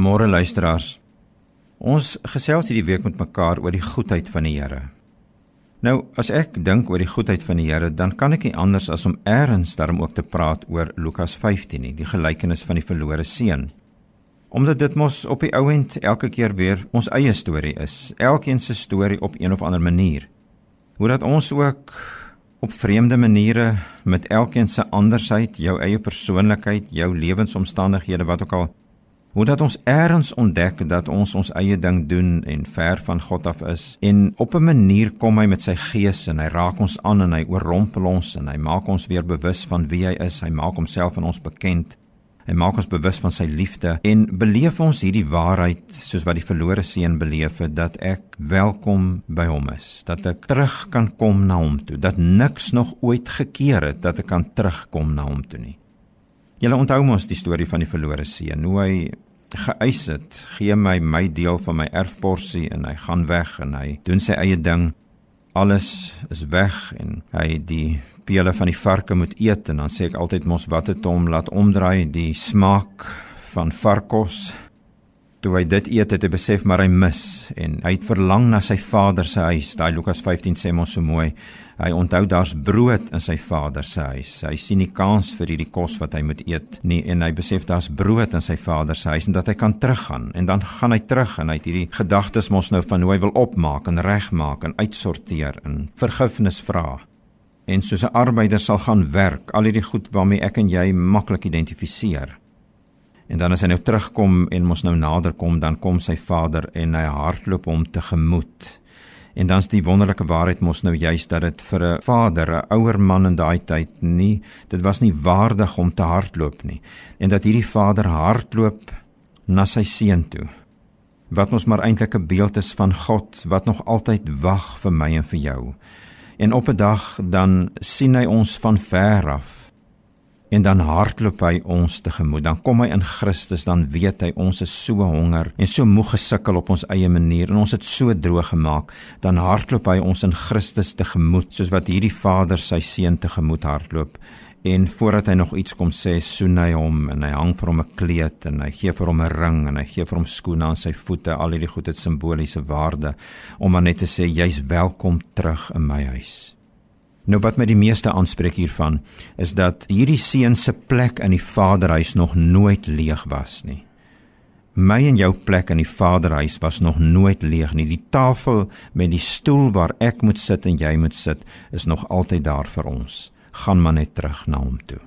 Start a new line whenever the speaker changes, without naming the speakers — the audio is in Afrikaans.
Môre luisteraars. Ons gesels hierdie week met mekaar oor die goedheid van die Here. Nou, as ek dink oor die goedheid van die Here, dan kan ek nie anders as om eers daarom ook te praat oor Lukas 15 nie, die gelykenis van die verlore seun. Omdat dit mos op die ouend elke keer weer ons eie storie is, elkeen se storie op een of ander manier. Hoe dat ons ook op vreemde maniere met elkeen se andersheid, jou eie persoonlikheid, jou lewensomstandighede wat ook al Hoe dat ons eers ontdek dat ons ons eie ding doen en ver van God af is en op 'n manier kom hy met sy gees en hy raak ons aan en hy oorrompel ons en hy maak ons weer bewus van wie hy is. Hy maak homself aan ons bekend. Hy maak ons bewus van sy liefde en beleef ons hierdie waarheid soos wat die verlore seun beleef het dat ek welkom by hom is, dat ek terug kan kom na hom toe, dat niks nog ooit gekeer het dat ek kan terugkom na hom toe nie. Julle onthou mos die storie van die verlore seun, hoe hy geëis het, gee my my deel van my erfporsie en hy gaan weg en hy doen sy eie ding. Alles is weg en hy die pele van die varke moet eet en dan sê ek altyd mos wat het hom laat omdraai die smaak van varkos toe hy dit eet het hy besef maar hy mis en hy het verlang na sy vader se huis. Daai Lukas 15 sê mos so mooi. Hy onthou daar's brood in sy vader se huis. Hy sien nie kans vir hierdie kos wat hy moet eet nie en hy besef daar's brood in sy vader se huis en dat hy kan teruggaan. En dan gaan hy terug en hy het hierdie gedagtes mos nou van hoe hy wil opmaak en regmaak en uitsorteer en vergifnis vra. En soos 'n arbeider sal gaan werk, al hierdie goed waarmee ek en jy maklik identifiseer. En dan as hy nou terugkom en mos nou nader kom, dan kom sy vader en hy hardloop hom tegemoet. En dan's die wonderlike waarheid mos nou juist dat dit vir 'n vader, 'n ouer man in daai tyd nie, dit was nie waardig om te hardloop nie. En dat hierdie vader hardloop na sy seun toe. Wat ons maar eintlik 'n beeld is van God wat nog altyd wag vir my en vir jou. En op 'n dag dan sien hy ons van ver af en dan hardloop hy ons tegemoet. Dan kom hy in Christus, dan weet hy ons is so honger en so moeg gesukkel op ons eie manier en ons het so droog gemaak. Dan hardloop hy ons in Christus tegemoet, soos wat hierdie Vader sy seun tegemoet hardloop. En voordat hy nog iets kom sê, soen hy hom en hy hang vir hom 'n kleed en hy gee vir hom 'n ring en hy gee vir hom skoene aan sy voete. Al hierdie goed het simboliese waarde om maar net te sê jy's welkom terug in my huis. Nou wat my die meeste aanspreek hiervan is dat hierdie seun se plek in die Vaderhuis nog nooit leeg was nie. My en jou plek in die Vaderhuis was nog nooit leeg nie. Die tafel met die stoel waar ek moet sit en jy moet sit is nog altyd daar vir ons. Gaan maar net terug na hom toe.